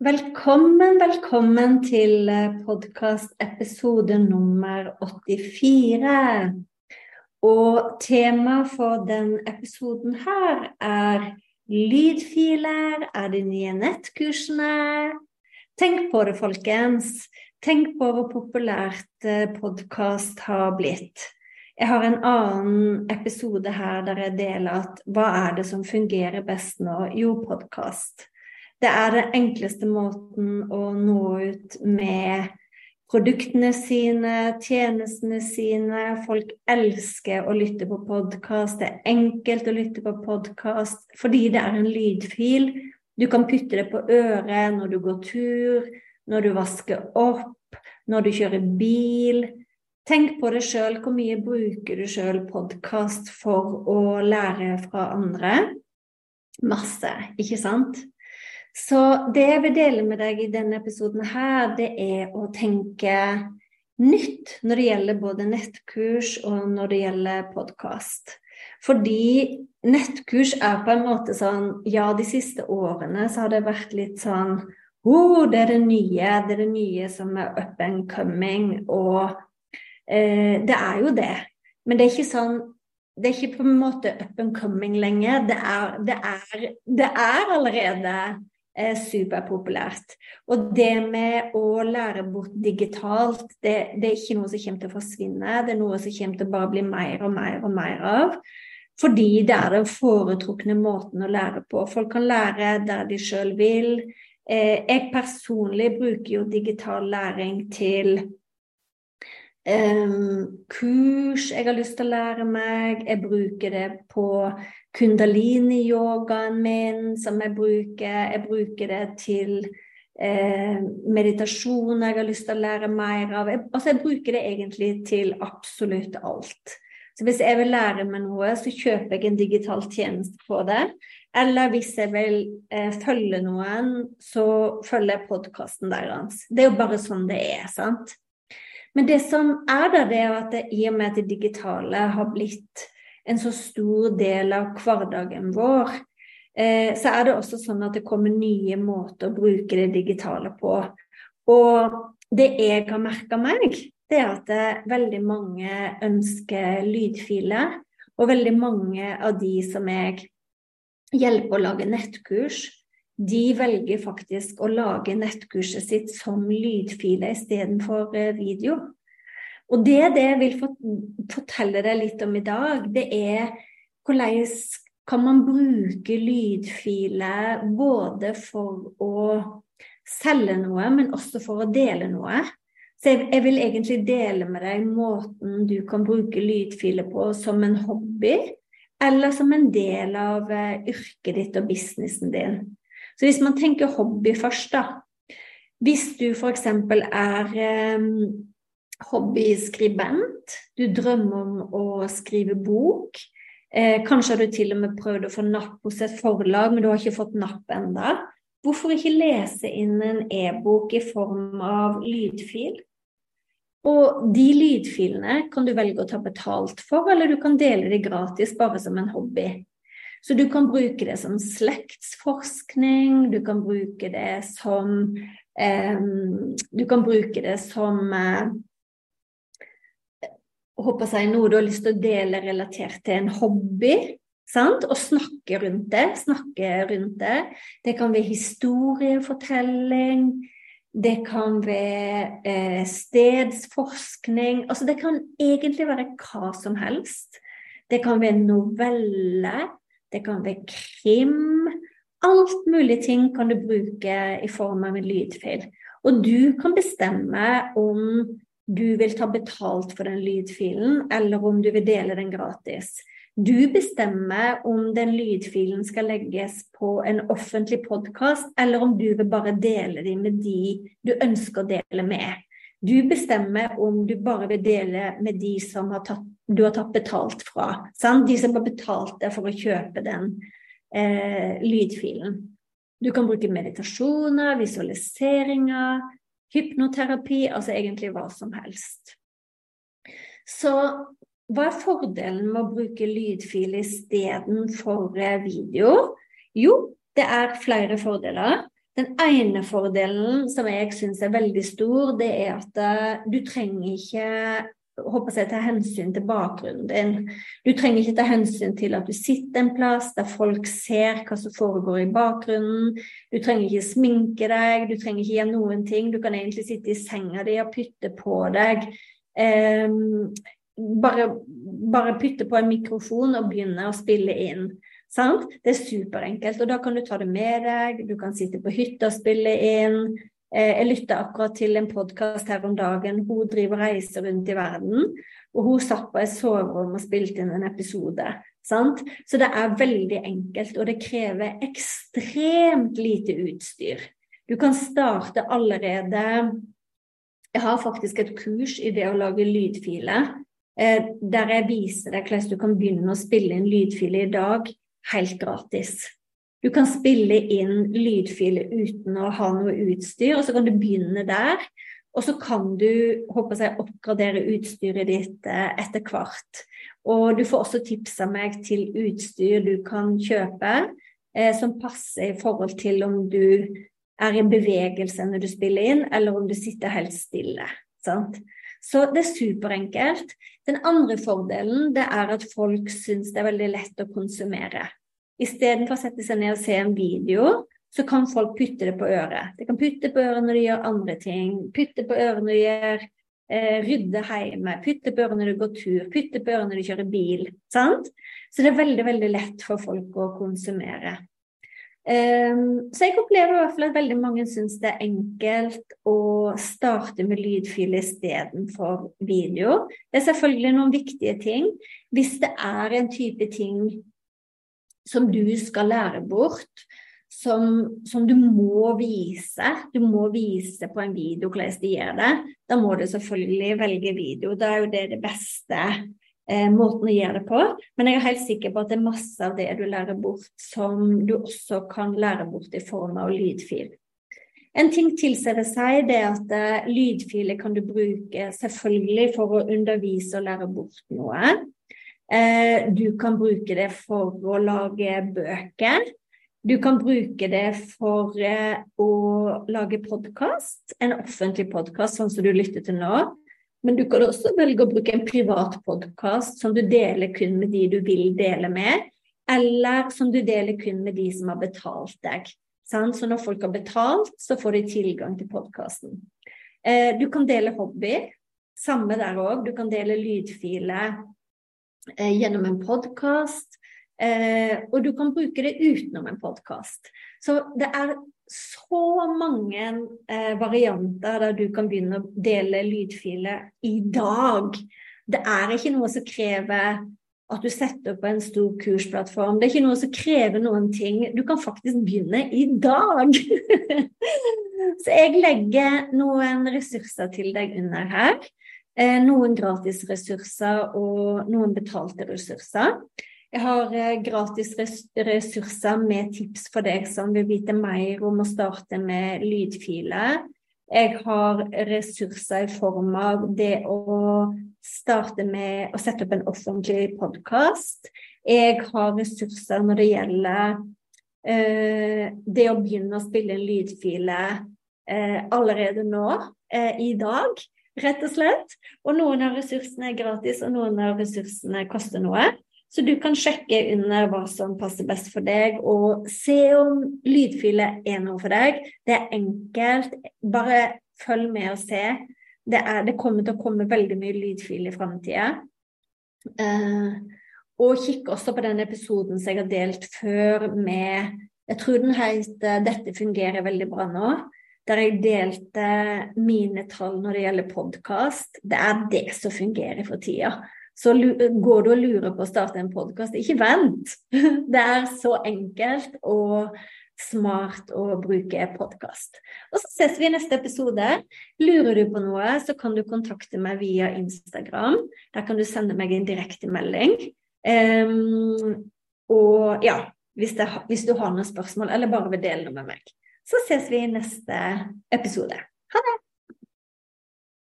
Velkommen, velkommen til eh, podkast episode nummer 84. Og temaet for den episoden her er lydfiler, er de nye nettkursene? Tenk på det, folkens. Tenk på hvor populært eh, podkast har blitt. Jeg har en annen episode her der jeg deler at hva er det som fungerer best nå? Jo, podkast. Det er den enkleste måten å nå ut med produktene sine, tjenestene sine. Folk elsker å lytte på podkast. Det er enkelt å lytte på podkast fordi det er en lydfil. Du kan putte det på øret når du går tur, når du vasker opp, når du kjører bil. Tenk på det sjøl. Hvor mye bruker du sjøl podkast for å lære fra andre? Masse, ikke sant? Så det jeg vil dele med deg i denne episoden her, det er å tenke nytt når det gjelder både nettkurs og når det gjelder podkast. Fordi nettkurs er på en måte sånn Ja, de siste årene så har det vært litt sånn oh, det er det nye, det er det nye som er up and coming, og eh, det er jo det. Men det er ikke sånn det er ikke på en måte up and coming lenger. Det er, det er, det er allerede er superpopulært. Og det med å lære bort digitalt, det, det, er ikke noe som kommer til å forsvinne. Det er noe som kommer til å bare bli mer og mer og mer av. Fordi det er den foretrukne måten å lære på. Folk kan lære der de sjøl vil. Eh, jeg personlig bruker jo digital læring til um, kurs jeg har lyst til å lære meg. Jeg bruker det på kundalini-yogaen min som jeg bruker. Jeg bruker det til eh, meditasjon jeg har lyst til å lære mer av. Jeg, altså jeg bruker det egentlig til absolutt alt. Så hvis jeg vil lære meg noe, så kjøper jeg en digital tjeneste på det. Eller hvis jeg vil eh, følge noen, så følger jeg podkasten deres. Det er jo bare sånn det er, sant. Men det som er der, det er at det, i og med at det digitale har blitt en så stor del av hverdagen vår, eh, så er det også sånn at det kommer nye måter å bruke det digitale på. Og det jeg har merka meg, det er at det veldig mange ønsker lydfiler. Og veldig mange av de som jeg hjelper å lage nettkurs, de velger faktisk å lage nettkurset sitt som lydfiler istedenfor eh, video. Og det det jeg vil fortelle deg litt om i dag, det er hvordan kan man bruke lydfiler både for å selge noe, men også for å dele noe. Så jeg, jeg, vil egentlig dele med deg måten du kan bruke lydfiler på som en hobby, eller som en del av uh, yrket ditt og businessen din. Så hvis man tenker hobby først, da. Hvis du f.eks. er um, hobbyskribent, du drømmer om å skrive bok. Eh, kanskje har du til og med prøvd å få napp hos et forlag, men du har ikke fått napp enda. Hvorfor ikke lese inn en e-bok i form av lydfil? Og de lydfilene kan du velge å ta betalt for, eller du kan dele de gratis bare som en hobby. Så du kan bruke det som slektsforskning, du kan bruke det som eh, Du kan bruke det som eh, håper jeg, noe du har lyst til å dele relatert til en hobby. Sant? Og snakke rundt det. Snakke rundt det. Det kan være historiefortelling. Det kan være eh, stedsforskning. Altså det kan egentlig være hva som helst. Det kan være novelle. Det kan være krim. Alt mulig ting kan du bruke i form av en lydfil. Og du kan bestemme om du vil ta betalt for den lydfilen, eller om du vil dele den gratis. Du bestemmer om den lydfilen skal legges på en offentlig podkast, eller om du vil bare dele dem med de du ønsker å dele med. Du bestemmer om du bare vil dele med de som har tatt, du har tatt betalt fra. Sant? De som har betalt deg for å kjøpe den eh, lydfilen. Du kan bruke meditasjoner, visualiseringer, hypnoterapi, altså egentlig hva som helst. Så hva er fordelen med å bruke lydfil istedenfor eh, video? Jo, det er flere fordeler. Den ene fordelen som jeg syns er veldig stor, det er at eh, du trenger ikke håper jeg, ta hensyn til bakgrunnen din. Du trenger ikke ta hensyn til at du sitter en plass der folk ser hva som foregår i bakgrunnen. Du trenger ikke sminke deg, du trenger ikke gjøre noen ting. Du kan egentlig sitte i senga di og pytte på deg. Um, bare, bare pytte på en mikrofon og begynne å spille inn. Sant? Det er superenkelt. Og da kan du ta det med deg, du kan sitte på hytta og spille inn. Eh, jeg lytta akkurat til en podkast her om dagen. Hun driver og reiser rundt i verden. Og hun satt på et soverom og spilte inn en episode. Sant? Så det er veldig enkelt, og det krever ekstremt lite utstyr. Du kan starte allerede Jeg har faktisk et kurs i det å lage lydfiler, eh, der jeg viser deg hvordan du kan begynne å spille inn lydfiler i dag helt gratis. Du kan spille inn lydfiler uten å ha noe utstyr, og så kan du begynne der. Og så kan du håper jeg, oppgradere utstyret ditt eh, etter hvert. Og du får også tips av meg til utstyr du kan kjøpe eh, som passer i forhold til om du er i bevegelse når du spiller inn, eller om du sitter helt stille. Sant? Så det er superenkelt. Den andre fordelen er at folk syns det er veldig lett å konsumere. Istedenfor å sette seg ned og se en video, så kan folk putte det på øret. De kan putte på øret når de gjør andre ting. Putte på øret når de gjør eh, rydde hjemme. Putte på øret når de går tur. Putte på øret når de kjører bil. Sant? Så det er veldig, veldig lett for folk å konsumere. Um, så jeg opplever i hvert fall at veldig mange syns det er enkelt å starte med lydfil istedenfor video. Det er selvfølgelig noen viktige ting. Hvis det er en type ting som du skal lære bort, som, som, du må vise. Du må vise på en video hvordan de gjør det. Da må du selvfølgelig velge video. Da er jo det det beste eh, måten å gjøre det på. Men jeg er helt sikker på at det er masse av det du lærer bort, som du også kan lære bort i form av lydfil. En ting tilsetter seg, det er at eh, lydfiler kan du bruke selvfølgelig for å undervise og lære bort noe. Eh, du kan bruke det for å lage bøker. Du kan bruke det for eh, å lage podkast, en offentlig podkast sånn som du lytter til nå. Men du kan også velge å bruke en privat podkast som du deler kun med de du vil dele med, eller som du deler kun med de som har betalt deg. Så når folk har betalt, så får de tilgang til podkasten. Eh, du kan dele hobby. Samme der òg. Du kan dele lydfiler gjennom en podkast. Eh, og du kan bruke det utenom en podkast. Så det er så mange eh, varianter der du kan begynne å dele lydfiler i dag. Det er ikke noe som krever at du setter opp en stor kursplattform. Det er ikke noe som krever noen ting. Du kan faktisk begynne i dag. Så jeg legger noen ressurser til deg under her. Eh, noen gratis ressurser og noen betalte ressurser. Jeg har eh, gratis ressurser med tips for deg som vil vite mer om å starte med lydfiler. Jeg har ressurser i form av det å starte med å sette opp en offentlig podkast. Jeg har ressurser når det gjelder eh, det å begynne å spille en lydfile eh, allerede nå, eh, i dag rett og slett. Og noen av ressursene er gratis, og noen av ressursene koster noe. Så du kan sjekke under hva som passer best for deg, og se om lydfile er noe for deg. Det er enkelt. Bare følg med og se. Det, er, det kommer til å komme veldig mye lydfil i framtida. Uh, og kikk også på den episoden som jeg har delt før med Jeg tror den heter 'Dette fungerer veldig bra nå'. Der jeg delte mine tall når det gjelder podkast. Det er det som fungerer for tida. Så går du og lurer på å starte en podkast, ikke vent! Det er så enkelt og smart å bruke podkast. Og så ses vi i neste episode. Lurer du på noe, så kan du kontakte meg via Instagram. Der kan du sende meg en direktemelding. Um, og ja, hvis, det, hvis, du har noen spørsmål eller bare vil dele noe med meg. Så ses vi i neste episode. Ha det!